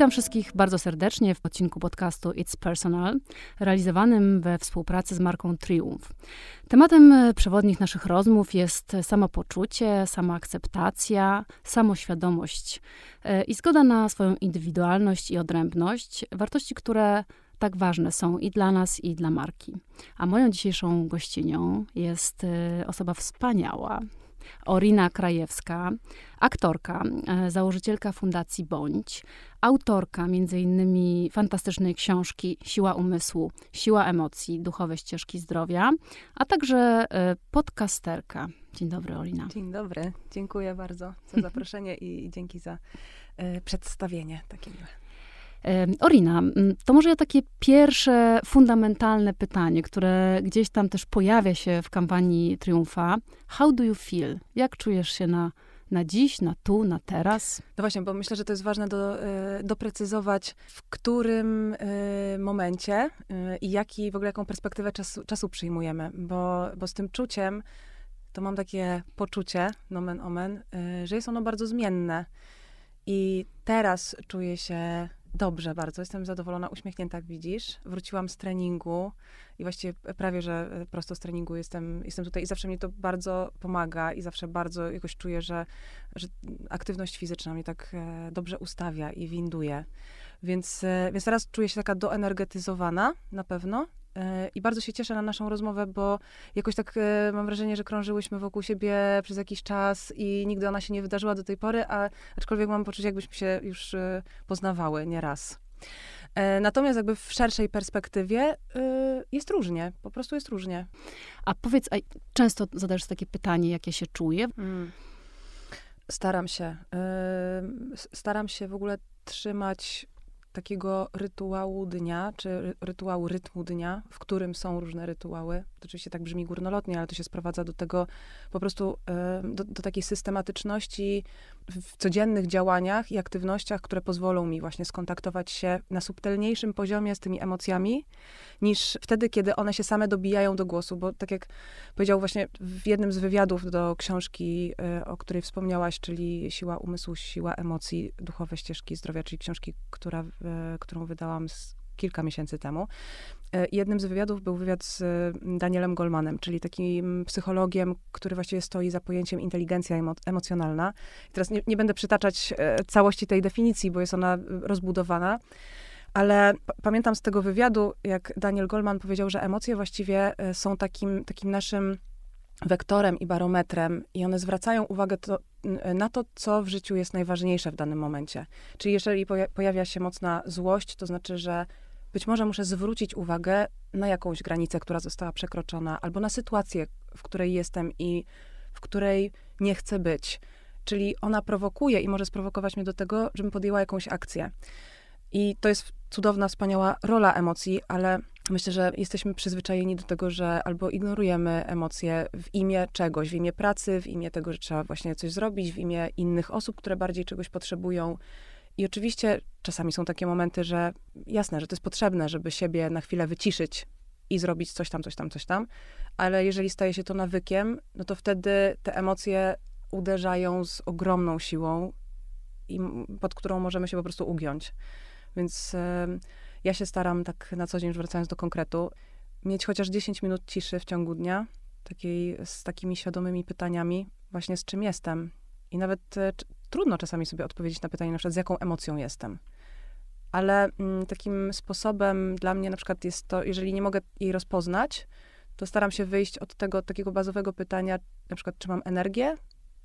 Witam wszystkich bardzo serdecznie w odcinku podcastu It's Personal, realizowanym we współpracy z marką Triumph. Tematem przewodnich naszych rozmów jest samopoczucie, samoakceptacja, samoświadomość e, i zgoda na swoją indywidualność i odrębność, wartości, które tak ważne są i dla nas, i dla marki. A moją dzisiejszą gościnią jest e, osoba wspaniała, Orina Krajewska, aktorka, e, założycielka Fundacji Bądź, autorka między innymi fantastycznej książki Siła umysłu, Siła emocji, duchowe ścieżki zdrowia, a także e, podcasterka. Dzień dobry, Olina. Dzień dobry. Dziękuję bardzo za zaproszenie i, dzięki za y, przedstawienie takie miłe. Orina, to może ja takie pierwsze fundamentalne pytanie, które gdzieś tam też pojawia się w kampanii Triumfa. How do you feel? Jak czujesz się na, na dziś, na tu, na teraz? No właśnie, bo myślę, że to jest ważne do, e, doprecyzować, w którym e, momencie e, i jaki, w ogóle jaką perspektywę czasu, czasu przyjmujemy, bo, bo z tym czuciem to mam takie poczucie, nomen omen, że jest ono bardzo zmienne. I teraz czuję się Dobrze, bardzo. Jestem zadowolona, uśmiechnięta, jak widzisz. Wróciłam z treningu i właściwie prawie, że e, prosto z treningu jestem, jestem tutaj i zawsze mnie to bardzo pomaga i zawsze bardzo jakoś czuję, że, że aktywność fizyczna mnie tak e, dobrze ustawia i winduje. Więc, e, więc teraz czuję się taka doenergetyzowana na pewno I bardzo się cieszę na naszą rozmowę, bo jakoś tak e, mam wrażenie, że krążyłyśmy wokół siebie przez jakiś czas i nigdy ona się nie wydarzyła do tej pory, a aczkolwiek mam poczucie, jakbyśmy się już e, poznawały nieraz. Natomiast jakby w szerszej perspektywie jest różnie, po prostu jest różnie. A powiedz, a często zadajesz takie pytanie, jak ja się czuję? Mm. Staram się. Staram się w ogóle trzymać takiego rytuału dnia, czy rytuału rytmu dnia, w którym są różne rytuały. To oczywiście tak brzmi górnolotnie, ale to się sprowadza do tego po prostu, do, do takiej systematyczności w codziennych działaniach i aktywnościach, które pozwolą mi właśnie skontaktować się na subtelniejszym poziomie z tymi emocjami, niż wtedy, kiedy one się same dobijają do głosu, bo tak jak powiedział właśnie w jednym z wywiadów do książki, e, o której wspomniałaś, czyli Siła umysłu, siła emocji, duchowe ścieżki zdrowia, czyli książki, która, e, którą wydałam z kilka miesięcy temu. E, jednym z wywiadów był wywiad z Danielem Goldmanem, czyli takim psychologiem, który właściwie stoi za pojęciem inteligencja emo emocjonalna. I teraz nie, nie, będę przytaczać całości tej definicji, bo jest ona rozbudowana, ale pamiętam z tego wywiadu, jak Daniel Goldman powiedział, że emocje właściwie e, są takim, takim naszym wektorem i barometrem i one zwracają uwagę to, na to, co w życiu jest najważniejsze w danym momencie. Czyli jeżeli pojawia się mocna złość, to znaczy, że być może muszę zwrócić uwagę na jakąś granicę, która została przekroczona, albo na sytuację, w której jestem i w której nie chcę być. Czyli ona prowokuje i może sprowokować mnie do tego, żebym podjęła jakąś akcję. I to jest cudowna, wspaniała rola emocji, ale myślę, że jesteśmy przyzwyczajeni do tego, że albo ignorujemy emocje w imię czegoś, w imię pracy, w imię tego, że trzeba właśnie coś zrobić, w imię innych osób, które bardziej czegoś potrzebują. I oczywiście czasami są takie momenty, że jasne, że to jest potrzebne, żeby siebie na chwilę wyciszyć i zrobić coś tam, coś tam, coś tam, ale jeżeli staje się to nawykiem, no to wtedy te emocje uderzają z ogromną siłą, i pod którą możemy się po prostu ugiąć. Więc ja się staram tak na co dzień, już wracając do konkretu, mieć chociaż 10 minut ciszy w ciągu dnia, takiej, z takimi świadomymi pytaniami, właśnie z czym jestem. I nawet e, trudno czasami sobie odpowiedzieć na pytanie, na przykład z jaką emocją jestem. Ale mm, takim sposobem dla mnie na przykład jest to, jeżeli nie mogę jej rozpoznać, to staram się wyjść od tego takiego bazowego pytania, na przykład, czy mam energię,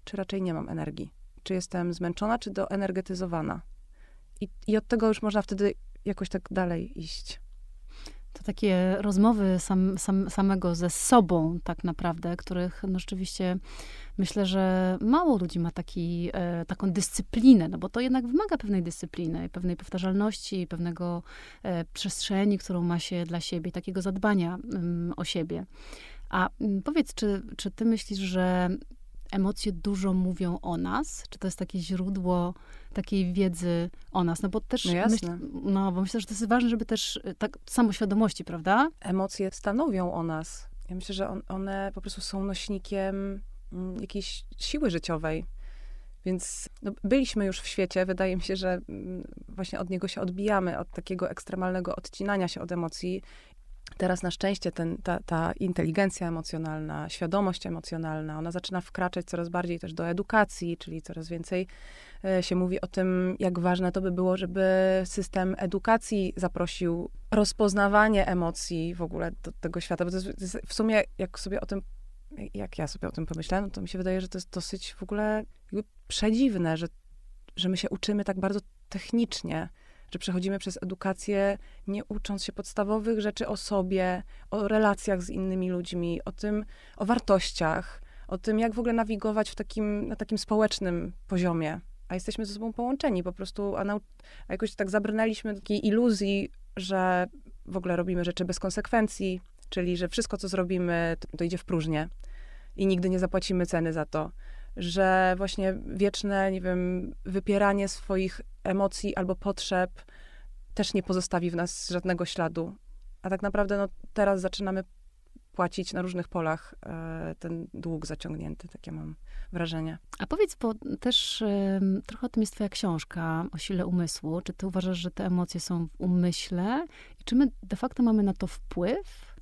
czy raczej nie mam energii. Czy jestem zmęczona, czy doenergetyzowana. I, I od tego już można wtedy jakoś tak dalej iść. To takie rozmowy sam, sam, samego ze sobą, tak naprawdę, których no rzeczywiście myślę, że mało ludzi ma taki, e, taką dyscyplinę, no bo to jednak wymaga pewnej dyscypliny, pewnej powtarzalności, pewnego e, przestrzeni, którą ma się dla siebie, takiego zadbania mm, o siebie. A mm, powiedz, czy, czy ty myślisz, że emocje dużo mówią o nas? Czy to jest takie źródło takiej wiedzy o nas? No bo też, no, myśl, no bo myślę, że to jest ważne, żeby też y, tak samoświadomości, prawda? Emocje stanowią o nas. Ja myślę, że on, one po prostu są nośnikiem jakiejś siły życiowej. Więc no, byliśmy już w świecie, wydaje mi się, że mm, właśnie od niego się odbijamy, od takiego ekstremalnego odcinania się od emocji. Teraz na szczęście ten, ta, ta inteligencja emocjonalna, świadomość emocjonalna, ona zaczyna wkraczać coraz bardziej też do edukacji, czyli coraz więcej e, się mówi o tym, jak ważne to by było, żeby system edukacji zaprosił rozpoznawanie emocji w ogóle do tego świata. Bo to jest w sumie, jak sobie o tym jak ja sobie o tym pomyślałem, no to mi się wydaje, że to jest dosyć w ogóle przedziwne, że, że my się uczymy tak bardzo technicznie, że przechodzimy przez edukację, nie ucząc się podstawowych rzeczy o sobie, o relacjach z innymi ludźmi, o tym, o wartościach, o tym, jak w ogóle nawigować w takim, na takim społecznym poziomie. A jesteśmy ze sobą połączeni po prostu, a, nau- a jakoś tak zabrnęliśmy do takiej iluzji, że w ogóle robimy rzeczy bez konsekwencji, czyli że wszystko, co zrobimy, to, idzie w próżnię i nigdy nie zapłacimy ceny za to. Że właśnie wieczne, nie wiem, wypieranie swoich emocji albo potrzeb też nie pozostawi w nas żadnego śladu. A tak naprawdę no, teraz zaczynamy płacić na różnych polach e, ten dług zaciągnięty, takie mam wrażenie. A powiedz, bo też trochę o tym jest twoja książka o sile umysłu. Czy ty uważasz, że te emocje są w umyśle? I czy my de facto mamy na to wpływ?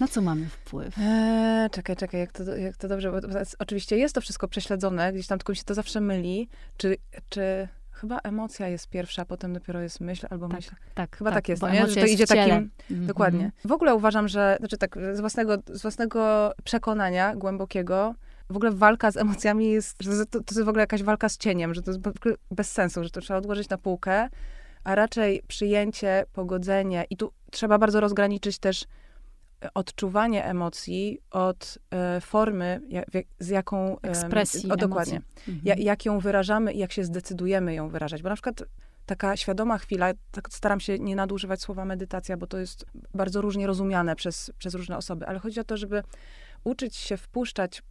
Na co mamy wpływ? Eee, czekaj, czekaj, jak to, jak to dobrze, bo oczywiście jest to wszystko prześledzone, gdzieś tam tylko mi się to zawsze myli, czy, czy chyba emocja jest pierwsza, a potem dopiero jest myśl albo tak, myśl. Tak, chyba tak, tak jest, no, nie? że to idzie takim, Mhm. dokładnie. W ogóle uważam, że, znaczy tak, z własnego, z własnego przekonania głębokiego, w ogóle walka z emocjami jest, że to, to jest w ogóle jakaś walka z cieniem, że to jest bez sensu, że to trzeba odłożyć na półkę, a raczej przyjęcie, pogodzenie i tu trzeba bardzo rozgraniczyć też odczuwanie emocji od e, formy, jak, z jaką... e, Ekspresji o, dokładnie. Mhm. Ja, jak ją wyrażamy i jak się zdecydujemy ją wyrażać. Bo na przykład taka świadoma chwila, tak staram się nie nadużywać słowa medytacja, bo to jest bardzo różnie rozumiane przez, przez różne osoby, ale chodzi o to, żeby uczyć się wpuszczać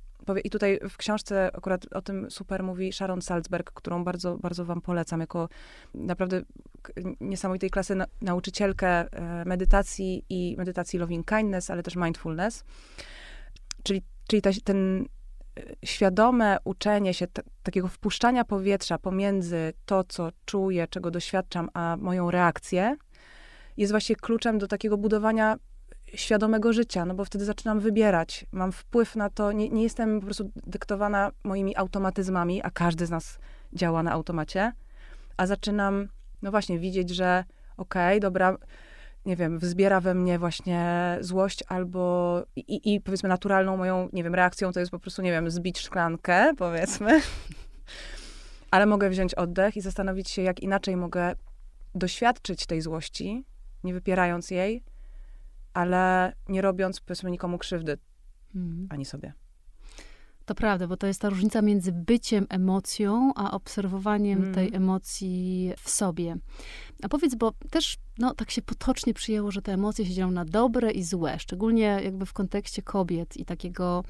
I tutaj w książce akurat o tym super mówi Sharon Salzberg, którą bardzo, bardzo wam polecam, jako naprawdę niesamowitej klasy na, nauczycielkę e, medytacji i medytacji loving kindness, ale też mindfulness. Czyli, czyli ta, ten e, świadome uczenie się takiego wpuszczania powietrza pomiędzy to, co czuję, czego doświadczam, a moją reakcję, jest właśnie kluczem do takiego budowania świadomego życia, no bo wtedy zaczynam wybierać. Mam wpływ na to, nie, nie jestem po prostu dyktowana moimi automatyzmami, a każdy z nas działa na automacie, a zaczynam, no właśnie, widzieć, że okej, dobra, nie wiem, wzbiera we mnie właśnie złość albo i, i powiedzmy naturalną moją, nie wiem, reakcją to jest po prostu, nie wiem, zbić szklankę, powiedzmy. Ale mogę wziąć oddech i zastanowić się, jak inaczej mogę doświadczyć tej złości, nie wypierając jej, ale nie robiąc, powiedzmy, nikomu krzywdy, Mhm. ani sobie. To prawda, bo to jest ta różnica między byciem emocją, a obserwowaniem Mm. tej emocji w sobie. A powiedz, bo też no, tak się potocznie przyjęło, że te emocje się dzielą na dobre i złe, szczególnie jakby w kontekście kobiet i takiego,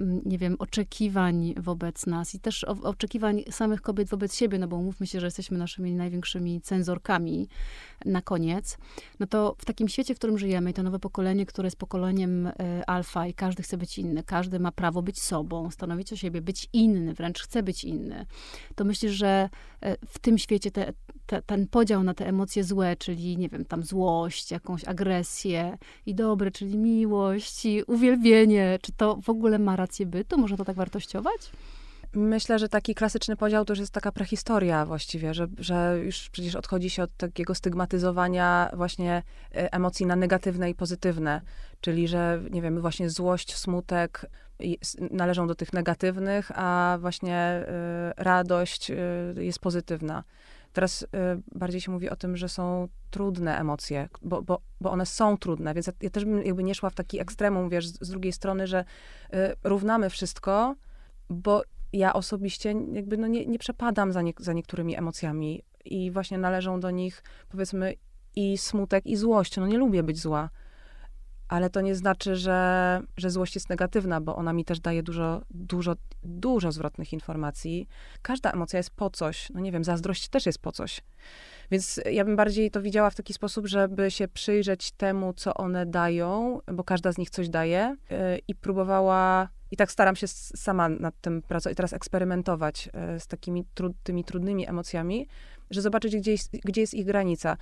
mm, nie wiem, oczekiwań wobec nas i też oczekiwań samych kobiet wobec siebie, no bo mówmy się, że jesteśmy naszymi największymi cenzorkami na koniec. No to w takim świecie, w którym żyjemy to nowe pokolenie, które jest pokoleniem e, alfa i każdy chce być inny, każdy ma prawo być sobą, stanowić o siebie, być inny, wręcz chce być inny, to myślisz, że e, w tym świecie te, te, ten podział na te emocje złe, czyli nie wiem, tam złość, jakąś agresję i dobre, czyli miłość i uwielbienie, czy to w ogóle ma rację bytu? Można to tak wartościować? Myślę, że taki klasyczny podział to już jest taka prehistoria właściwie, że, że już przecież odchodzi się od takiego stygmatyzowania właśnie e, emocji na negatywne i pozytywne. Czyli, że nie wiem, właśnie złość, smutek należą do tych negatywnych, a właśnie e, radość e, jest pozytywna. Teraz e, bardziej się mówi o tym, że są trudne emocje, bo, bo, bo one są trudne, więc ja, ja też bym jakby nie szła w taki ekstremum, wiesz, z, z drugiej strony, że e, równamy wszystko, bo ja osobiście jakby no nie, nie przepadam za, nie, za niektórymi emocjami i właśnie należą do nich powiedzmy i smutek, i złość. No nie lubię być zła, ale to nie znaczy, że, że złość jest negatywna, bo ona mi też daje dużo, dużo, dużo zwrotnych informacji. Każda emocja jest po coś. No nie wiem, zazdrość też jest po coś. Więc ja bym bardziej to widziała w taki sposób, żeby się przyjrzeć temu, co one dają, bo każda z nich coś daje yy, i próbowała i tak staram się sama nad tym pracować, teraz eksperymentować yy, z takimi tru, tymi trudnymi emocjami, że zobaczyć, gdzie jest, gdzie jest ich granica.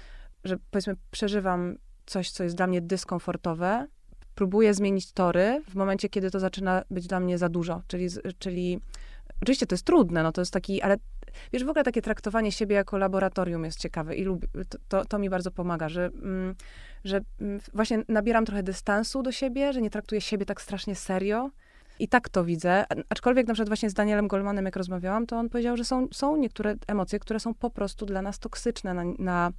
Że powiedzmy, przeżywam coś, co jest dla mnie dyskomfortowe, próbuję zmienić tory w momencie, kiedy to zaczyna być dla mnie za dużo. Czyli, czyli oczywiście to jest trudne, no to jest taki, ale wiesz, w ogóle takie traktowanie siebie jako laboratorium jest ciekawe i lubię, to, to mi bardzo pomaga, że, mm, że mm, właśnie nabieram trochę dystansu do siebie, że nie traktuję siebie tak strasznie serio. I tak to widzę. Aczkolwiek na przykład właśnie z Danielem Goldmanem, jak rozmawiałam, to on powiedział, że są, są niektóre emocje, które są po prostu dla nas toksyczne na, na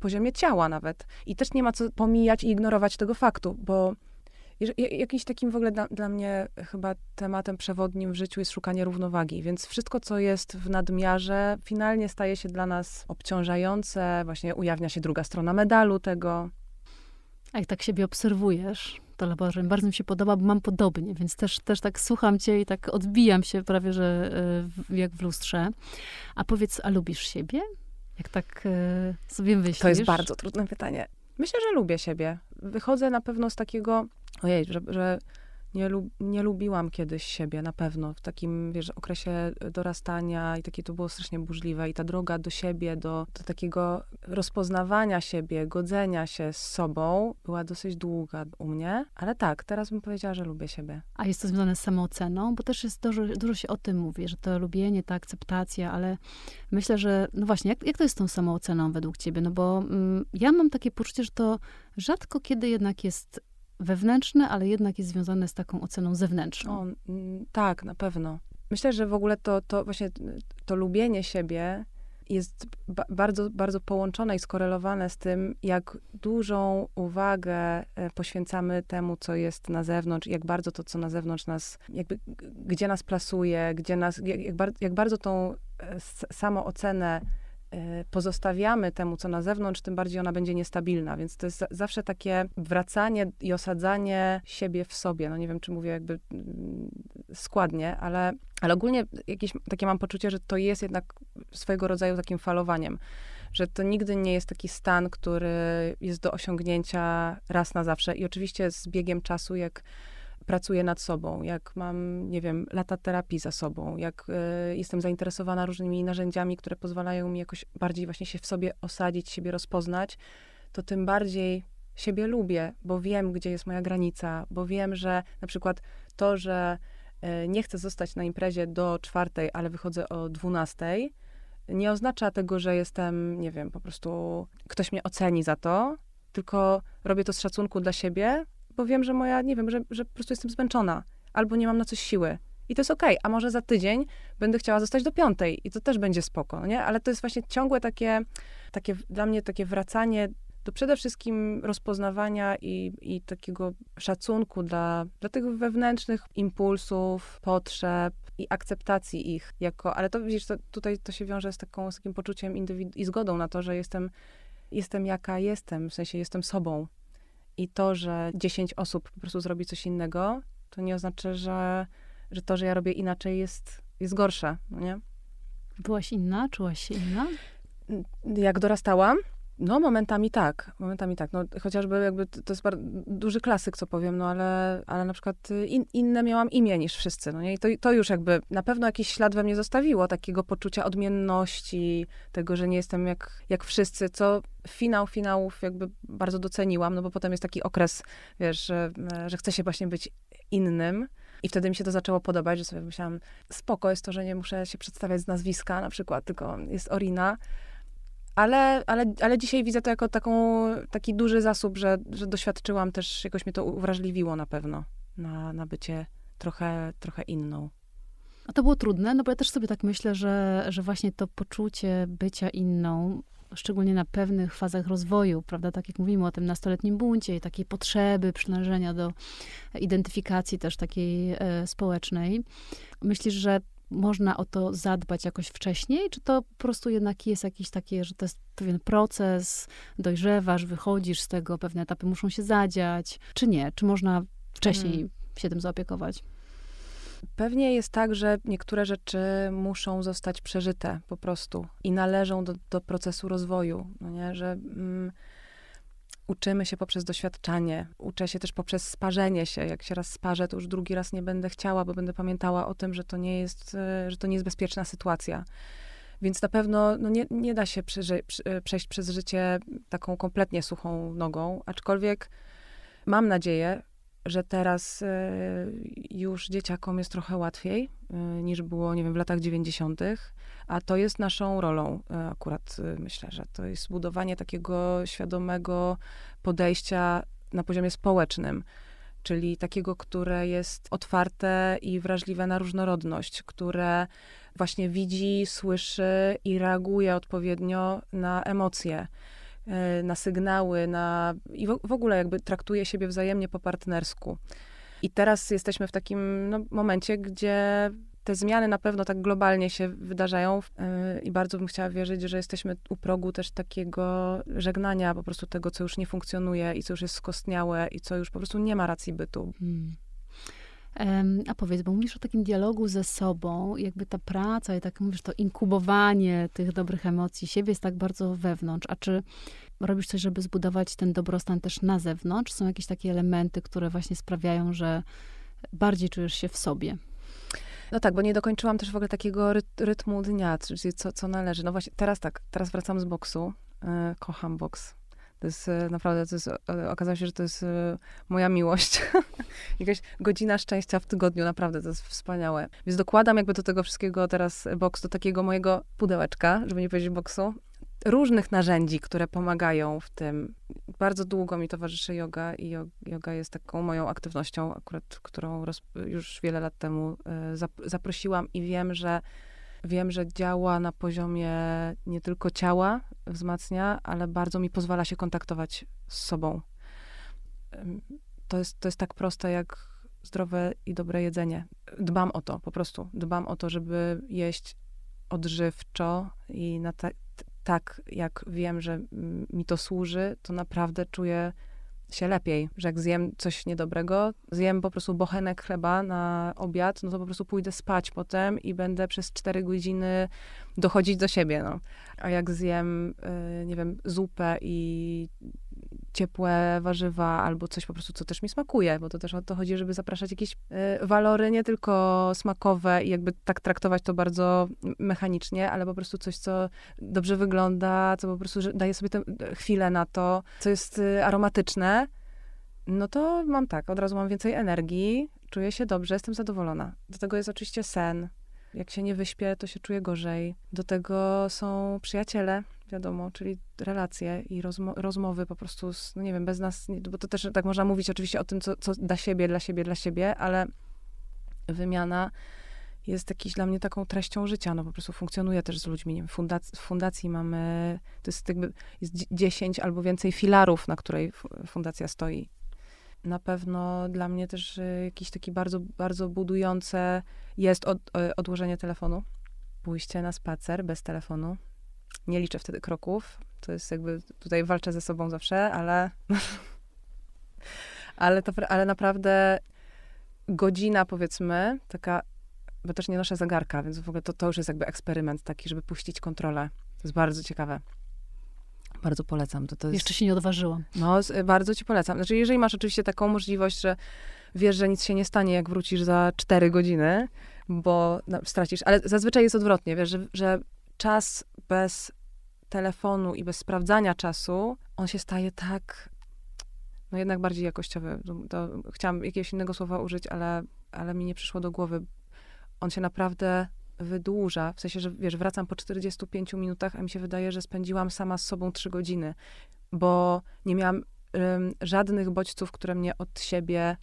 poziomie ciała nawet. I też nie ma co pomijać i ignorować tego faktu, bo Jakiś takim w ogóle dla, dla, mnie chyba tematem przewodnim w życiu jest szukanie równowagi, więc wszystko, co jest w nadmiarze, finalnie staje się dla nas obciążające, właśnie ujawnia się druga strona medalu tego. A jak tak siebie obserwujesz, to laboratorium bardzo mi się podoba, bo mam podobnie, więc też, też tak słucham cię i tak odbijam się prawie, że e, jak w lustrze. A powiedz, a lubisz siebie? Jak tak e, sobie myślisz? To jest bardzo trudne pytanie. Myślę, że lubię siebie. Wychodzę na pewno z takiego, ojej, że, że nie, lub, nie lubiłam kiedyś siebie, na pewno. W takim, wiesz, okresie dorastania i takie to było strasznie burzliwe. I ta droga do siebie, do, do takiego rozpoznawania siebie, godzenia się z sobą była dosyć długa u mnie. Ale tak, teraz bym powiedziała, że lubię siebie. A jest to związane z samooceną? Bo też jest dużo, dużo się o tym mówi, że to lubienie, ta akceptacja, ale myślę, że, no właśnie, jak, jak to jest z tą samooceną według ciebie? No bo mm, ja mam takie poczucie, że to rzadko kiedy jednak jest wewnętrzne, ale jednak jest związane z taką oceną zewnętrzną. O, tak, na pewno. Myślę, że w ogóle to, to właśnie to lubienie siebie jest ba bardzo, bardzo połączone i skorelowane z tym, jak dużą uwagę e, poświęcamy temu, co jest na zewnątrz, jak bardzo to, co na zewnątrz nas, jakby, gdzie nas plasuje, gdzie nas, jak, jak, bar jak bardzo tą e, samoocenę Y, pozostawiamy temu, co na zewnątrz, tym bardziej ona będzie niestabilna. Więc to jest zawsze takie wracanie i osadzanie siebie w sobie. No nie wiem, czy mówię jakby mm, składnie, ale, ale ogólnie jakieś takie mam poczucie, że to jest jednak swojego rodzaju takim falowaniem. Że to nigdy nie jest taki stan, który jest do osiągnięcia raz na zawsze. I oczywiście z biegiem czasu, jak pracuję nad sobą, jak mam, nie wiem, lata terapii za sobą, jak y, jestem zainteresowana różnymi narzędziami, które pozwalają mi jakoś bardziej właśnie się w sobie osadzić, siebie rozpoznać, to tym bardziej siebie lubię, bo wiem, gdzie jest moja granica, bo wiem, że na przykład to, że y, nie chcę zostać na imprezie do czwartej, ale wychodzę o dwunastej, nie oznacza tego, że jestem, nie wiem, po prostu ktoś mnie oceni za to, tylko robię to z szacunku dla siebie, bo wiem, że moja, nie wiem, że, że po prostu jestem zmęczona, albo nie mam na coś siły. I to jest okej, okay. a może za tydzień będę chciała zostać do piątej i to też będzie spoko, nie? Ale to jest właśnie ciągłe takie, takie dla mnie takie wracanie do przede wszystkim rozpoznawania i, i takiego szacunku dla, dla tych wewnętrznych impulsów, potrzeb i akceptacji ich jako, ale to widzisz, to, tutaj to się wiąże z, taką, z takim poczuciem indywidu- i zgodą na to, że jestem, jestem jaka jestem, w sensie jestem sobą, i to, że 10 osób po prostu zrobi coś innego, to nie oznacza, że, że to, że ja robię inaczej jest, jest gorsze, no nie? Byłaś inna? Czułaś się inna? Jak dorastałam, no, momentami tak, momentami tak. No, chociażby jakby to jest duży klasyk, co powiem, no ale, ale na przykład in, inne miałam imię niż wszyscy, no nie? I to, to już jakby na pewno jakiś ślad we mnie zostawiło, takiego poczucia odmienności, tego, że nie jestem jak, jak wszyscy, co finał finałów jakby bardzo doceniłam, no bo potem jest taki okres, wiesz, że, że chce się właśnie być innym. I wtedy mi się to zaczęło podobać, że sobie myślałam, spoko jest to, że nie muszę się przedstawiać z nazwiska na przykład, tylko jest Orina ale, ale, ale dzisiaj widzę to jako taką, taki duży zasób, że, że doświadczyłam też, jakoś mnie to uwrażliwiło na pewno na, na bycie trochę, trochę inną. A to było trudne, no bo ja też sobie tak myślę, że, że właśnie to poczucie bycia inną, szczególnie na pewnych fazach rozwoju, prawda, tak jak mówimy o tym nastoletnim buncie i takiej potrzeby przynależenia do identyfikacji też takiej e, społecznej. Myślisz, że można o to zadbać jakoś wcześniej, czy to po prostu jednak jest jakiś taki, że to jest pewien proces, dojrzewasz, wychodzisz z tego, pewne etapy muszą się zadziać, czy nie? Czy można wcześniej hmm. się tym zaopiekować? Pewnie jest tak, że niektóre rzeczy muszą zostać przeżyte po prostu i należą do, do procesu rozwoju, no nie? że mm, uczymy się poprzez doświadczanie, uczę się też poprzez sparzenie się. Jak się raz sparzę, to już drugi raz nie będę chciała, bo będę pamiętała o tym, że to nie jest, e, że to nie jest bezpieczna sytuacja. Więc na pewno no nie, nie da się e, przejść przez życie taką kompletnie suchą nogą, aczkolwiek mam nadzieję, że teraz e, już dzieciakom jest trochę łatwiej niż było, nie wiem, w latach 90., a to jest naszą rolą e, akurat, e, myślę, że to jest budowanie takiego świadomego podejścia na poziomie społecznym, czyli takiego, które jest otwarte i wrażliwe na różnorodność, które właśnie widzi, słyszy i reaguje odpowiednio na emocje, e, na sygnały, na, i w, ogóle jakby traktuje siebie wzajemnie po partnersku. I teraz jesteśmy w takim no, momencie, gdzie te zmiany na pewno tak globalnie się wydarzają yy, i bardzo bym chciała wierzyć, że jesteśmy u progu też takiego żegnania po prostu tego, co już nie funkcjonuje i co już jest skostniałe i co już po prostu nie ma racji bytu. Hmm. A powiedz, bo mówisz o takim dialogu ze sobą, jakby ta praca i tak mówisz, to inkubowanie tych dobrych emocji siebie jest tak bardzo wewnątrz. A czy robisz coś, żeby zbudować ten dobrostan też na zewnątrz? Są jakieś takie elementy, które właśnie sprawiają, że bardziej czujesz się w sobie? No tak, bo nie dokończyłam też w ogóle takiego rytmu dnia, czyli co, co należy. No właśnie, teraz tak, teraz wracam z boksu. E, kocham boks. To jest e, naprawdę, to jest, e, okazało się, że to jest moja miłość. Jakaś godzina szczęścia w tygodniu, naprawdę, to jest wspaniałe. Więc dokładam jakby do tego wszystkiego teraz boks, do takiego mojego pudełeczka, żeby nie powiedzieć boksu, różnych narzędzi, które pomagają w tym. Bardzo długo mi towarzyszy yoga i yoga jest taką moją aktywnością, akurat, którą już wiele lat temu e, zaprosiłam i wiem, że wiem, że działa na poziomie nie tylko ciała, wzmacnia, ale bardzo mi pozwala się kontaktować z sobą. To jest, to jest tak proste jak zdrowe i dobre jedzenie. Dbam o to, po prostu. Dbam o to, żeby jeść odżywczo i na, ta, tak jak wiem, że mi to służy, to naprawdę czuję się lepiej, że jak zjem coś niedobrego, zjem po prostu bochenek chleba na obiad, no to po prostu pójdę spać potem i będę przez cztery godziny dochodzić do siebie, no. A jak zjem, y, nie wiem, zupę i ciepłe warzywa albo coś po prostu, co też mi smakuje, bo to też o to chodzi, żeby zapraszać jakieś y, walory nie tylko smakowe i jakby tak traktować to bardzo mechanicznie, ale po prostu coś, co dobrze wygląda, co po prostu daje sobie tę chwilę na to, co jest y, aromatyczne, no to mam tak, od razu mam więcej energii, czuję się dobrze, jestem zadowolona. Do tego jest oczywiście sen. Jak się nie wyśpię, to się czuję gorzej. Do tego są przyjaciele, wiadomo, czyli relacje i rozmo rozmowy po prostu, z, no nie wiem, bez nas, bo to też tak można mówić oczywiście o tym, co, co dla siebie, dla siebie, dla siebie, ale wymiana jest jakiś dla mnie taką treścią życia, no po prostu funkcjonuje też z ludźmi. Nie wiem, fundac w fundacji mamy, to jest jakby, jest 10 albo więcej filarów, na której fundacja stoi. Na pewno dla mnie też y, jakiś taki bardzo, bardzo budujące jest od, y, odłożenie telefonu. Pójście na spacer bez telefonu, nie liczę wtedy kroków. To jest jakby, tutaj walczę ze sobą zawsze, ale ale, to, ale naprawdę godzina powiedzmy, taka, bo też nie noszę zegarka, więc w ogóle to, to już jest jakby eksperyment taki, żeby puścić kontrolę. To jest bardzo ciekawe. Bardzo polecam. To, to jest... Jeszcze się nie odważyłam. No, bardzo ci polecam. Znaczy, jeżeli masz oczywiście taką możliwość, że wiesz, że nic się nie stanie, jak wrócisz za 4 godziny, bo no, stracisz, ale zazwyczaj jest odwrotnie, wiesz, że, że czas bez telefonu i bez sprawdzania czasu, on się staje tak, no jednak bardziej jakościowy. To chciałam jakiegoś innego słowa użyć, ale, ale mi nie przyszło do głowy. On się naprawdę wydłuża, w sensie, że wiesz, wracam po 45 minutach, a mi się wydaje, że spędziłam sama z sobą 3 godziny, bo nie miałam żadnych bodźców, które mnie od siebie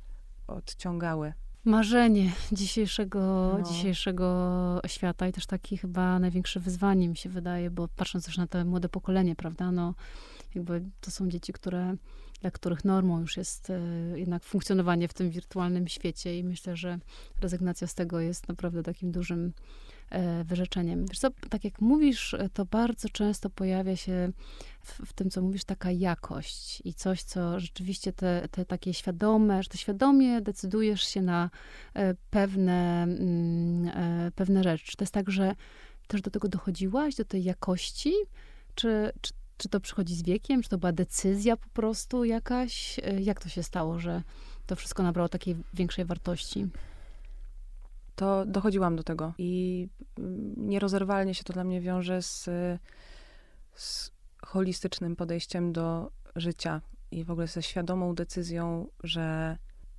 odciągały marzenie dzisiejszego, no. dzisiejszego świata i też taki chyba największe wyzwanie mi się wydaje, bo patrząc też na to młode pokolenie, prawda, no jakby to są dzieci, które dla których normą już jest e, jednak funkcjonowanie w tym wirtualnym świecie i myślę, że rezygnacja z tego jest naprawdę takim dużym wyrzeczeniem. Wiesz co, tak jak mówisz, to bardzo często pojawia się w, w, tym, co mówisz, taka jakość i coś, co rzeczywiście te, te takie świadome, że to świadomie decydujesz się na pewne, mm, pewne rzeczy. Czy to jest tak, że też do tego dochodziłaś, do tej jakości? Czy, czy, czy to przychodzi z wiekiem? Czy to była decyzja po prostu jakaś? E, jak to się stało, że to wszystko nabrało takiej większej wartości? To dochodziłam do tego i mm, nierozerwalnie się to dla mnie wiąże z, z holistycznym podejściem do życia i w ogóle ze świadomą decyzją, że,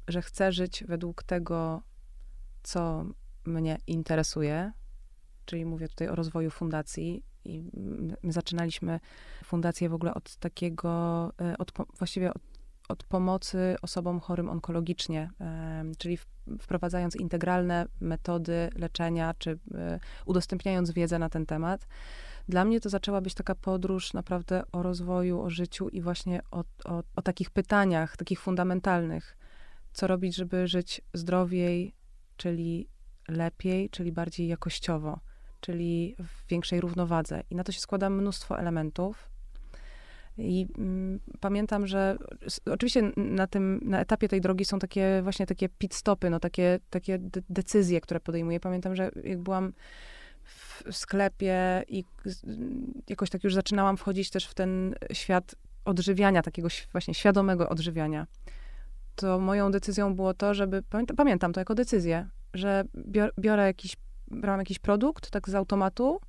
że chcę żyć według tego, co mnie interesuje, czyli mówię tutaj o rozwoju fundacji. I my zaczynaliśmy fundację w ogóle od takiego, e, od, właściwie od, od pomocy osobom chorym onkologicznie, czyli wprowadzając integralne metody leczenia, czy e, udostępniając wiedzę na ten temat. Dla mnie to zaczęła być taka podróż naprawdę o rozwoju, o życiu i właśnie o, o, o takich pytaniach, takich fundamentalnych. Co robić, żeby żyć zdrowiej, czyli lepiej, czyli bardziej jakościowo czyli w większej równowadze. I na to się składa mnóstwo elementów. I mm, pamiętam, że oczywiście na tym, na etapie tej drogi są takie właśnie takie pit stopy, no takie, takie de decyzje, które podejmuję. Pamiętam, że jak byłam w sklepie i jakoś tak już zaczynałam wchodzić też w ten świat odżywiania, takiego właśnie świadomego odżywiania, to moją decyzją było to, żeby, pamiętam to jako decyzję, że biorę jakiś brałam jakiś produkt, tak z automatu,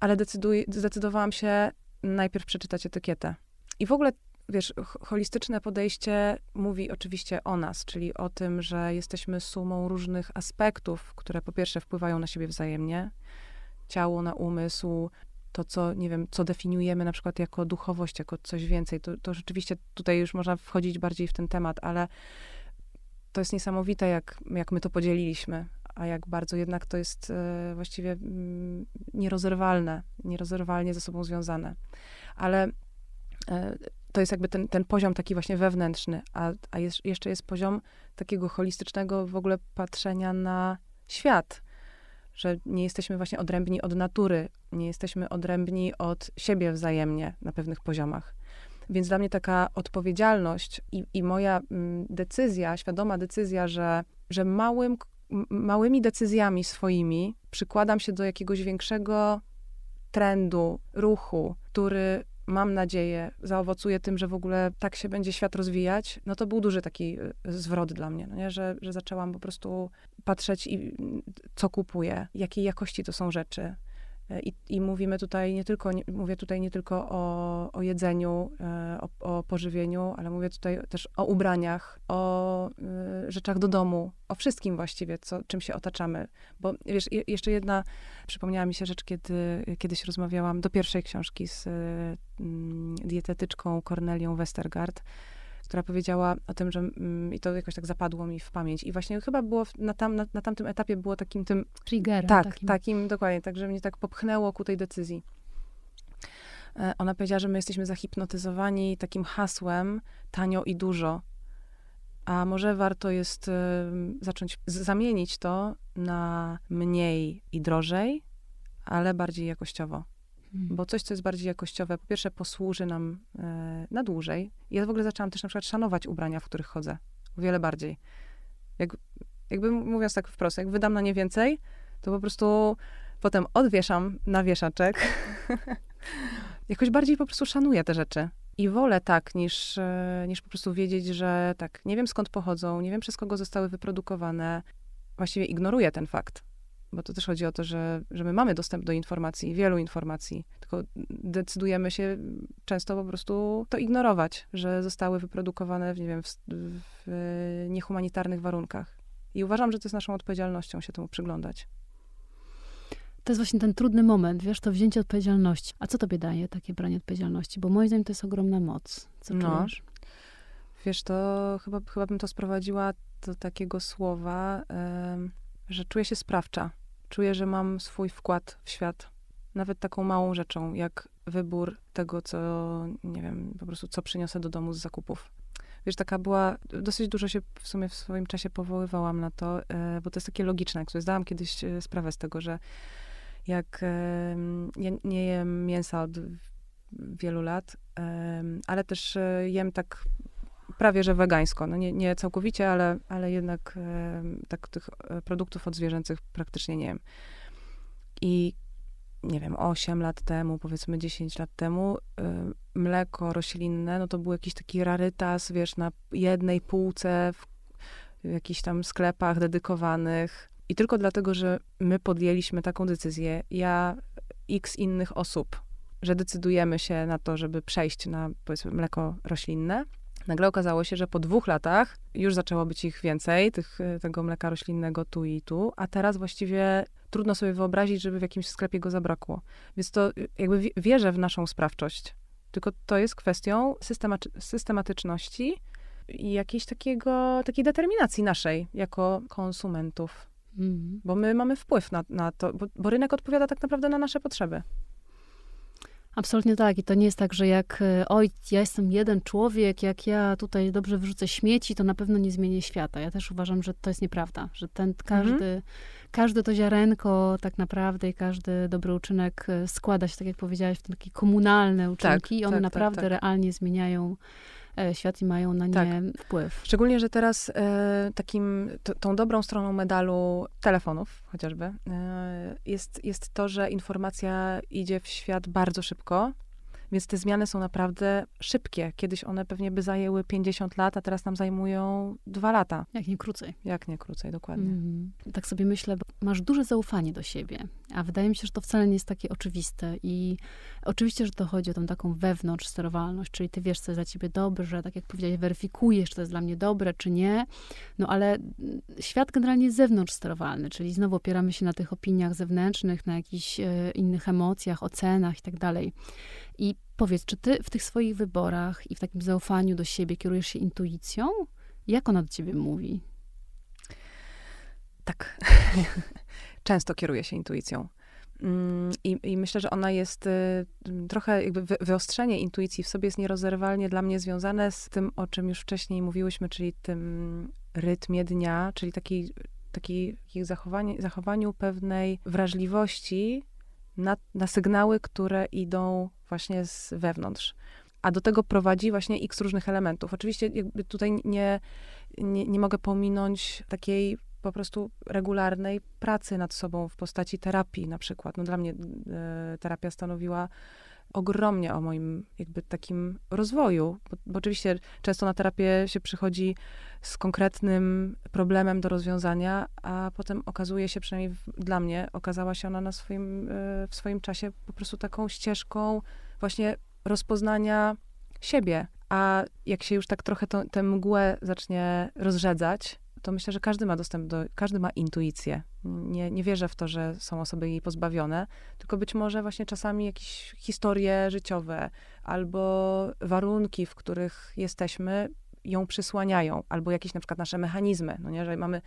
ale decyduj, zdecydowałam się najpierw przeczytać etykietę. I w ogóle, wiesz, holistyczne podejście mówi oczywiście o nas, czyli o tym, że jesteśmy sumą różnych aspektów, które po pierwsze wpływają na siebie wzajemnie, ciało, na umysł, to, co, nie wiem, co definiujemy na przykład jako duchowość, jako coś więcej. To, to rzeczywiście tutaj już można wchodzić bardziej w ten temat, ale to jest niesamowite, jak, jak my to podzieliliśmy a jak bardzo jednak to jest e, właściwie mm, nierozerwalne, nierozerwalnie ze sobą związane. Ale e, to jest jakby ten, ten poziom taki właśnie wewnętrzny, a, a jest, jeszcze jest poziom takiego holistycznego w ogóle patrzenia na świat, że nie jesteśmy właśnie odrębni od natury, nie jesteśmy odrębni od siebie wzajemnie na pewnych poziomach. Więc dla mnie taka odpowiedzialność i, i moja mm, decyzja, świadoma decyzja, że, że małym małymi decyzjami swoimi przykładam się do jakiegoś większego trendu, ruchu, który mam nadzieję zaowocuje tym, że w ogóle tak się będzie świat rozwijać, no to był duży taki y, zwrot dla mnie, no nie? Że, że zaczęłam po prostu patrzeć, i, co kupuję, jakiej jakości to są rzeczy, i, I, mówimy tutaj nie tylko, nie, mówię tutaj nie tylko o, o jedzeniu, e, o, o, pożywieniu, ale mówię tutaj też o ubraniach, o y, rzeczach do domu, o wszystkim właściwie, co, czym się otaczamy. Bo wiesz, je, jeszcze jedna, przypomniała mi się rzecz, kiedy kiedyś rozmawiałam do pierwszej książki z y, dietetyczką Cornelią Westergaard, która powiedziała o tym, że mm, i to jakoś tak zapadło mi w pamięć. I właśnie chyba było na, tam, na, na tamtym etapie było takim tym... Triggerem. Tak, takim. takim, dokładnie, tak, że mnie tak popchnęło ku tej decyzji. E, ona powiedziała, że my jesteśmy zahipnotyzowani takim hasłem tanio i dużo. A może warto jest y, zacząć zamienić to na mniej i drożej, ale bardziej jakościowo. Mhm. Bo coś, co jest bardziej jakościowe, po pierwsze posłuży nam e, na dłużej. Ja w ogóle zaczęłam też na przykład szanować ubrania, w których chodzę. O wiele bardziej. Jak, jakby mówiąc tak wprost, jak wydam na nie więcej, to po prostu potem odwieszam na wieszaczek. Jakoś bardziej po prostu szanuję te rzeczy. I wolę tak, niż, e, niż po prostu wiedzieć, że tak, nie wiem skąd pochodzą, nie wiem przez kogo zostały wyprodukowane. Właściwie ignoruję ten fakt bo to też chodzi o to, że, że my mamy dostęp do informacji, wielu informacji, tylko decydujemy się często po prostu to ignorować, że zostały wyprodukowane, w, nie wiem, w, w niehumanitarnych warunkach. I uważam, że to jest naszą odpowiedzialnością się temu przyglądać. To jest właśnie ten trudny moment, wiesz, to wzięcie odpowiedzialności. A co tobie daje takie branie odpowiedzialności? Bo moim zdaniem to jest ogromna moc. Co no. czujesz? Wiesz, to chyba, chyba bym to sprowadziła do takiego słowa, że czuję się sprawcza czuję, że mam swój wkład w świat. Nawet taką małą rzeczą, jak wybór tego, co, nie wiem, po prostu co przyniosę do domu z zakupów. wiesz, taka była, dosyć dużo się w sumie w swoim czasie powoływałam na to, e, bo to jest takie logiczne. Jak sobie zdałam kiedyś e, sprawę z tego, że jak ja nie jem mięsa od wielu lat, ale też e, jem tak prawie że wegańsko. No nie, nie całkowicie, ale, ale jednak tak tych produktów odzwierzęcych praktycznie nie jem. I nie wiem, 8 lat temu, powiedzmy 10 lat temu, y, mleko roślinne, no to był jakiś taki rarytas, wiesz, na jednej półce w, w jakichś tam sklepach dedykowanych. I tylko dlatego, że my podjęliśmy taką decyzję, ja, x innych osób, że decydujemy się na to, żeby przejść na, powiedzmy, mleko roślinne, Nagle okazało się, że po dwóch latach już zaczęło być ich więcej, tych, tego mleka roślinnego tu i tu, a teraz właściwie trudno sobie wyobrazić, żeby w jakimś sklepie go zabrakło. Więc to y, jakby wierzę w naszą sprawczość. Tylko to jest kwestią systematyczności i jakiejś takiego, takiej determinacji naszej jako konsumentów. Mm. Bo my mamy wpływ na, na to, bo, bo rynek odpowiada tak naprawdę na nasze potrzeby. Absolutnie tak. I to nie jest tak, że jak e, oj, ja jestem jeden człowiek, jak ja tutaj dobrze wyrzucę śmieci, to na pewno nie zmienię świata. Ja też uważam, że to jest nieprawda, że ten każdy, mhm. każde to ziarenko tak naprawdę i każdy dobry uczynek e, składa się, tak jak powiedziałaś, w takie komunalne uczynki tak, i one tak, tak naprawdę tak, realnie zmieniają świat i mają na nie tak. wpływ. Szczególnie, że teraz e, takim, tą dobrą stroną medalu telefonów chociażby e, jest, jest to, że informacja idzie w świat bardzo szybko więc te zmiany są naprawdę szybkie. Kiedyś one pewnie by zajęły 50 lat, a teraz nam zajmują 2 lata. Jak nie krócej. Jak nie krócej, dokładnie. Mm. Tak sobie myślę, bo masz duże zaufanie do siebie, a wydaje mi się, że to wcale nie jest takie oczywiste. I oczywiście, że to chodzi o tą taką wewnątrz sterowalność, czyli ty wiesz, co jest dla ciebie dobrze, tak jak powiedziałeś, weryfikujesz, czy to jest dla mnie dobre, czy nie. No ale świat generalnie jest zewnątrz sterowalny, czyli znowu opieramy się na tych opiniach zewnętrznych, na jakichś e, innych emocjach, ocenach i tak dalej. I powiedz, czy ty w tych swoich wyborach i w takim zaufaniu do siebie kierujesz się intuicją? Jak ona do ciebie mówi? Tak. Często kieruję się intuicją. Mm, I, I, myślę, że ona jest y, trochę jakby wyostrzenie intuicji w sobie jest nierozerwalnie dla mnie związane z tym, o czym już wcześniej mówiłyśmy, czyli tym rytmie dnia, czyli takiej, takiej zachowanie, zachowaniu pewnej wrażliwości na, na sygnały, które idą właśnie z wewnątrz. A do tego prowadzi właśnie x różnych elementów. Oczywiście tutaj nie, nie, nie mogę pominąć takiej po prostu regularnej pracy nad sobą w postaci terapii na przykład. No dla mnie e, terapia stanowiła ogromnie o moim jakby takim rozwoju, bo, bo, oczywiście często na terapię się przychodzi z konkretnym problemem do rozwiązania, a potem okazuje się, przynajmniej w, dla mnie, okazała się ona na swoim, e, w swoim czasie po prostu taką ścieżką właśnie rozpoznania siebie. A jak się już tak trochę tę mgłę zacznie rozrzedzać, to myślę, że każdy ma dostęp do, każdy ma intuicję. Nie, nie wierzę w to, że są osoby jej pozbawione, tylko być może właśnie czasami jakieś historie życiowe albo warunki, w których jesteśmy, ją przysłaniają, albo jakieś na przykład nasze mechanizmy, no nie, że mamy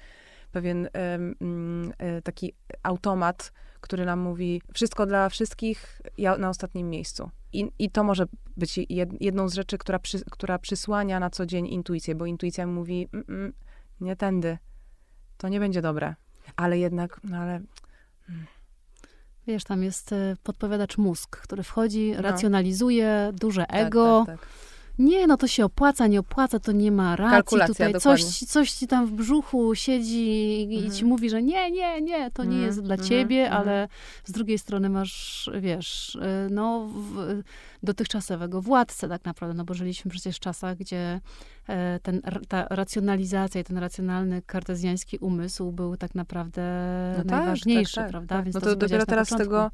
pewien um, taki automat, który nam mówi wszystko dla wszystkich, ja na ostatnim miejscu. I, I to może być jedną z rzeczy, która, przy, która przysłania na co dzień intuicję, bo intuicja mówi, mm, mm, nie tędy, to nie będzie dobre. Ale jednak, no ale... Hmm. Wiesz, tam jest e, podpowiadacz mózg, który wchodzi, no. racjonalizuje, duże tak, ego. Tak, tak, nie, no to się opłaca, nie opłaca, to nie ma racji. Kalkulacja, Tutaj coś, coś ci tam w brzuchu siedzi i, mhm. ci mówi, że nie, nie, nie, to nie mhm. jest dla mhm. ciebie, mhm. ale z drugiej strony masz, wiesz, y, no w, dotychczasowego władcę tak naprawdę, no bo żyliśmy przecież w czasach, gdzie e, ten, ta racjonalizacja i ten racjonalny kartezjański umysł był tak naprawdę no tak, najważniejszy, tak, tak, prawda? Tak. Więc no to, to dopiero teraz tego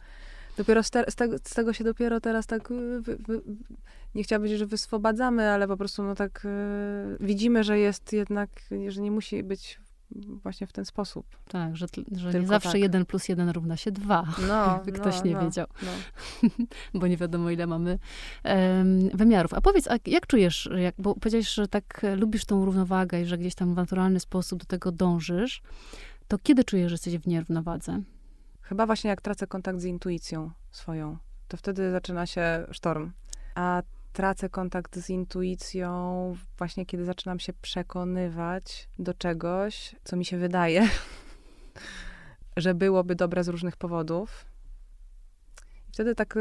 dopiero z, te, z, tego, z, tego, się dopiero teraz tak y, wy, wy, nie chciałabym powiedzieć, że wyswobadzamy, ale po prostu no tak y, widzimy, że jest jednak, że nie musi być właśnie w ten sposób. Tak, że, że nie zawsze tak. jeden plus jeden równa się dwa, no, jakby ktoś no, nie no, wiedział. No. bo nie wiadomo, ile mamy um, wymiarów. A powiedz, a jak czujesz, jak, bo powiedziałeś, że tak lubisz tą równowagę i że gdzieś tam w naturalny sposób do tego dążysz, to kiedy czujesz, że jesteś w nierównowadze? Chyba właśnie jak tracę kontakt z intuicją swoją, to wtedy zaczyna się sztorm. A tracę kontakt z intuicją właśnie kiedy zaczynam się przekonywać do czegoś, co mi się wydaje, że byłoby dobre z różnych powodów. I wtedy tak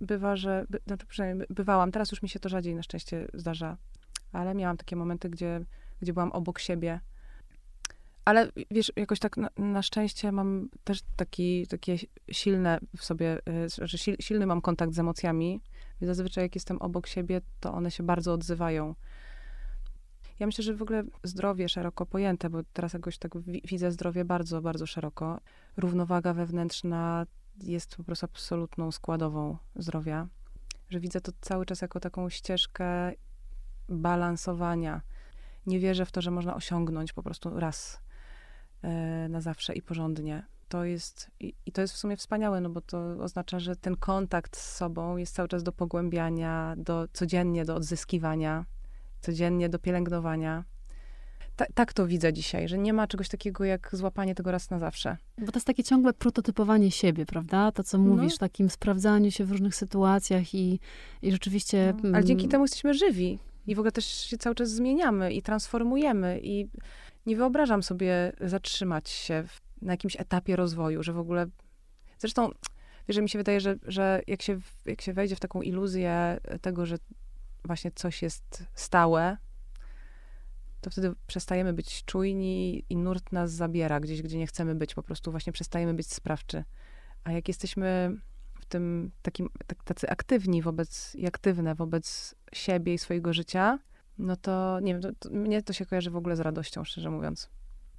bywa, że, by, znaczy przynajmniej bywałam, teraz już mi się to rzadziej na szczęście zdarza, ale miałam takie momenty, gdzie, gdzie byłam obok siebie. Ale wiesz, jakoś tak na, na szczęście mam też taki, takie silne w sobie, y, że sil, silny mam kontakt z emocjami. I zazwyczaj jak jestem obok siebie, to one się bardzo odzywają. Ja myślę, że w ogóle zdrowie szeroko pojęte, bo teraz jakoś tak widzę zdrowie bardzo, bardzo szeroko. Równowaga wewnętrzna jest po prostu absolutną składową zdrowia. Że widzę to cały czas jako taką ścieżkę balansowania. Nie wierzę w to, że można osiągnąć po prostu raz e, na zawsze i porządnie. To jest, i, i to jest w sumie wspaniałe, no bo to oznacza, że ten kontakt z sobą jest cały czas do pogłębiania, do, codziennie do odzyskiwania, codziennie do pielęgnowania. Ta, tak to widzę dzisiaj, że nie ma czegoś takiego jak złapanie tego raz na zawsze. Bo to jest takie ciągłe prototypowanie siebie, prawda? To, co no. mówisz, takim sprawdzaniu się w różnych sytuacjach i, i rzeczywiście... No. Ale dzięki temu jesteśmy żywi i w ogóle też się cały czas zmieniamy i transformujemy i nie wyobrażam sobie zatrzymać się na jakimś etapie rozwoju, że w ogóle... Zresztą, wiesz, mi się wydaje, że, że jak, się, jak się wejdzie w taką iluzję tego, że właśnie coś jest stałe, to wtedy przestajemy być czujni i nurt nas zabiera gdzieś, gdzie nie chcemy być. Po prostu właśnie przestajemy być sprawczy. A jak jesteśmy w tym takim, tak, tacy aktywni wobec, i aktywne wobec siebie i swojego życia, no to nie wiem, to, to, mnie to się kojarzy w ogóle z radością, szczerze mówiąc.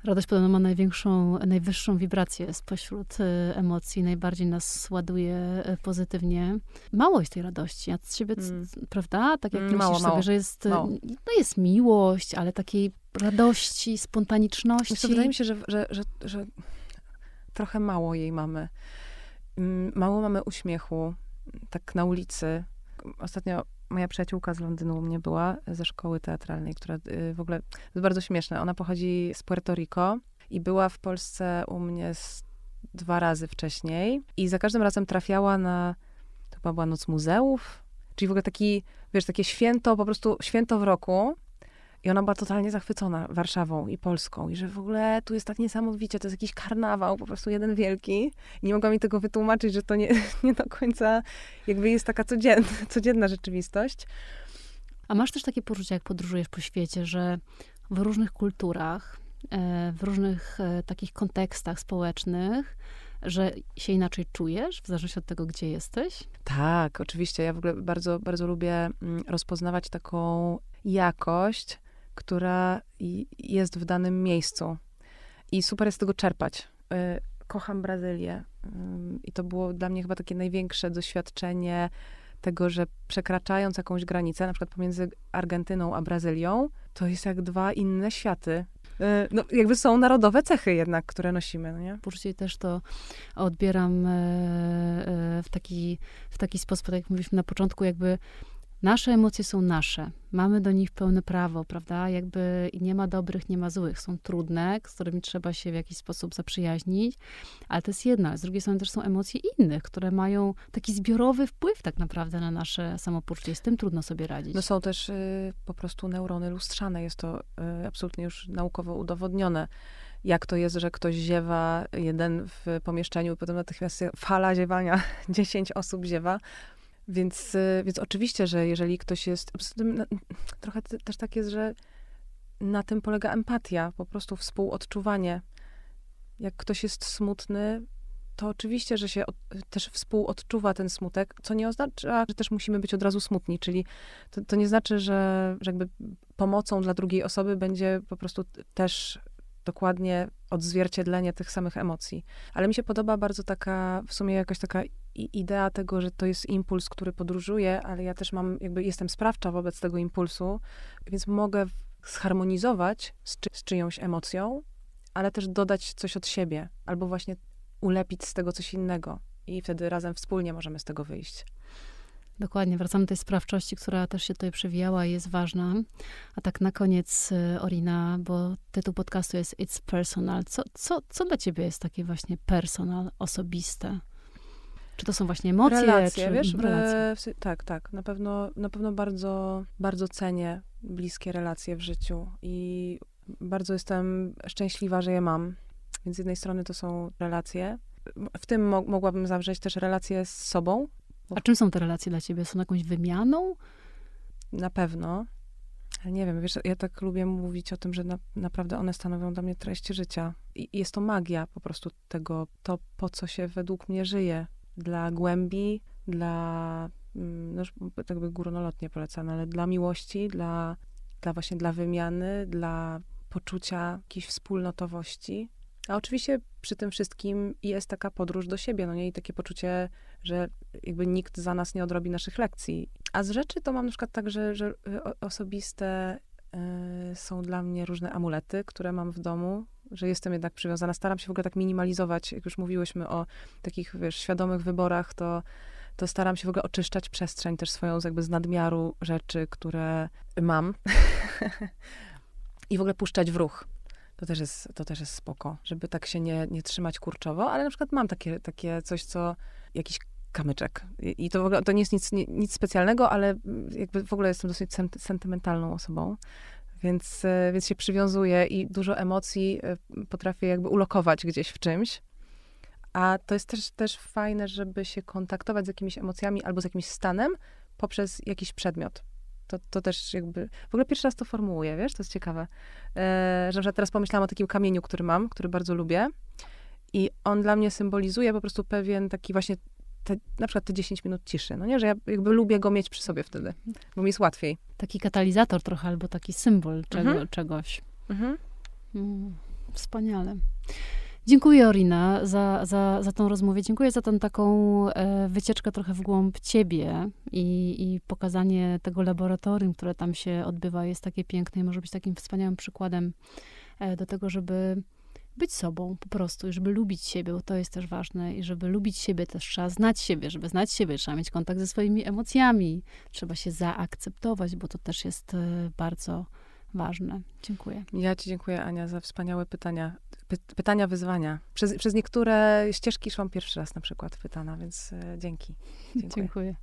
Radość podobno ma największą, najwyższą wibrację spośród y, emocji, najbardziej nas ładuje y, pozytywnie. Mało jest tej radości, a z ciebie, mm. prawda? Tak jak mm, mało, myślisz mało. sobie, że jest, mało. no jest miłość, ale takiej radości, spontaniczności. Wiesz, wydaje mi się, że, że, że, że trochę mało jej mamy. Mm, mało mamy uśmiechu, tak na ulicy. Ostatnio moja przyjaciółka z Londynu u mnie była, ze szkoły teatralnej, która y, w ogóle jest bardzo śmieszna. Ona pochodzi z Puerto Rico i była w Polsce u mnie dwa razy wcześniej i za każdym razem trafiała na, to chyba była Noc Muzeów, czyli w ogóle taki, wiesz, takie święto, po prostu święto w roku, i ona była totalnie zachwycona Warszawą i Polską. I że w ogóle tu jest tak niesamowicie, to jest jakiś karnawał, po prostu jeden wielki. I nie mogła mi tego wytłumaczyć, że to nie, nie do końca jakby jest taka codzienna, codzienna rzeczywistość. A masz też takie poczucie, jak podróżujesz po świecie, że w różnych kulturach, e, w różnych e, takich kontekstach społecznych, że się inaczej czujesz, w zależności od tego, gdzie jesteś? Tak, oczywiście. Ja w ogóle bardzo, bardzo lubię mm, rozpoznawać taką jakość która jest w danym miejscu. I super jest z tego czerpać. Y, kocham Brazylię. I to było dla mnie chyba takie największe doświadczenie tego, że przekraczając jakąś granicę, na przykład pomiędzy Argentyną a Brazylią, to jest jak dwa inne światy. Y, no, jakby są narodowe cechy jednak, które nosimy, no nie? Później też to odbieram w taki, w taki sposób, tak jak mówiliśmy na początku, jakby Nasze emocje są nasze. Mamy do nich pełne prawo, prawda? Jakby nie ma dobrych, nie ma złych. Są trudne, z którymi trzeba się w jakiś sposób zaprzyjaźnić, ale to jest jedna. Z drugiej strony też są emocje innych, które mają taki zbiorowy wpływ tak naprawdę na nasze samopoczucie. Z tym trudno sobie radzić. No są też y, po prostu neurony lustrzane. Jest to y, absolutnie już naukowo udowodnione jak to jest, że ktoś ziewa jeden w pomieszczeniu, potem natychmiast fala ziewania, 10 osób ziewa, więc, y, więc oczywiście, że jeżeli ktoś jest. Trochę też tak jest, że na tym polega empatia, po prostu współodczuwanie. Jak ktoś jest smutny, to oczywiście, że się od, też współodczuwa ten smutek, co nie oznacza, że też musimy być od razu smutni, czyli to, to nie znaczy, że, że jakby pomocą dla drugiej osoby będzie po prostu też dokładnie odzwierciedlenie tych samych emocji. Ale mi się podoba bardzo taka, w sumie jakaś taka idea tego, że to jest impuls, który podróżuje, ale ja też mam, jakby jestem sprawcza wobec tego impulsu, więc mogę zharmonizować z, czy, z czyjąś emocją, ale też dodać coś od siebie, albo właśnie ulepić z tego coś innego. I wtedy razem wspólnie możemy z tego wyjść. Dokładnie, wracamy do tej sprawczości, która też się tutaj przewijała i jest ważna. A tak na koniec, y, Orina, bo tytuł podcastu jest It's Personal. Co, co, co dla ciebie jest takie właśnie personal, osobiste? Czy to są właśnie emocje? Relacje, czy... wiesz? relacje. W, tak, tak. Na pewno, na pewno bardzo, bardzo cenię bliskie relacje w życiu i bardzo jestem szczęśliwa, że je mam. Więc z jednej strony to są relacje. W tym mo mogłabym zawrzeć też relacje z sobą. A czym są te relacje dla ciebie? Są jakąś wymianą? Na pewno. Ale nie wiem, wiesz, ja tak lubię mówić o tym, że na, naprawdę one stanowią dla mnie treść życia. I jest to magia po prostu tego, to po co się według mnie żyje. Dla głębi, dla, mm, no już tak jakby górnolotnie polecane, ale dla miłości, dla, dla właśnie dla wymiany, dla poczucia jakiejś wspólnotowości. A oczywiście przy tym wszystkim jest taka podróż do siebie, no nie? I takie poczucie, że jakby nikt za nas nie odrobi naszych lekcji. A z rzeczy to mam na przykład tak, że, że osobiste y, są dla mnie różne amulety, które mam w domu, że jestem jednak przywiązana. Staram się w ogóle tak minimalizować, jak już mówiłyśmy o takich, wiesz, świadomych wyborach, to to staram się w ogóle oczyszczać przestrzeń też swoją jakby z nadmiaru rzeczy, które mam. I w ogóle puszczać w ruch. To też jest, to też jest spoko, żeby tak się nie, nie trzymać kurczowo, ale na przykład mam takie, takie coś, co jakiś kamyczek. I to w ogóle, to nie jest nic, nic specjalnego, ale jakby w ogóle jestem dosyć sentymentalną osobą. Więc, e, więc się przywiązuję i dużo emocji e, potrafię jakby ulokować gdzieś w czymś. A to jest też, też fajne, żeby się kontaktować z jakimiś emocjami albo z jakimś stanem poprzez jakiś przedmiot. To, to też jakby, w ogóle pierwszy raz to formułuję, wiesz, to jest ciekawe. E, że teraz pomyślałam o takim kamieniu, który mam, który bardzo lubię. I on dla mnie symbolizuje po prostu pewien taki właśnie, te, na przykład te 10 minut ciszy, no nie, że ja jakby lubię go mieć przy sobie wtedy, bo mi jest łatwiej. Taki katalizator trochę, albo taki symbol czego, mhm. czegoś. Mhm. Mm, wspaniale. Dziękuję, Orina, za, za, za tą rozmowę. Dziękuję za tę taką e, wycieczkę trochę w głąb ciebie i, i pokazanie tego laboratorium, które tam się odbywa, jest takie piękne i może być takim wspaniałym przykładem e, do tego, żeby być sobą po prostu i żeby lubić siebie, bo to jest też ważne i żeby lubić siebie też trzeba znać siebie, żeby znać siebie trzeba mieć kontakt ze swoimi emocjami, trzeba się zaakceptować, bo to też jest e, bardzo ważne. Dziękuję. Ja ci dziękuję, Ania, za wspaniałe pytania. Py pytania, wyzwania. Przez, przez niektóre ścieżki szłam pierwszy raz na przykład pytana, więc e, dzięki. Dziękuję. dziękuję.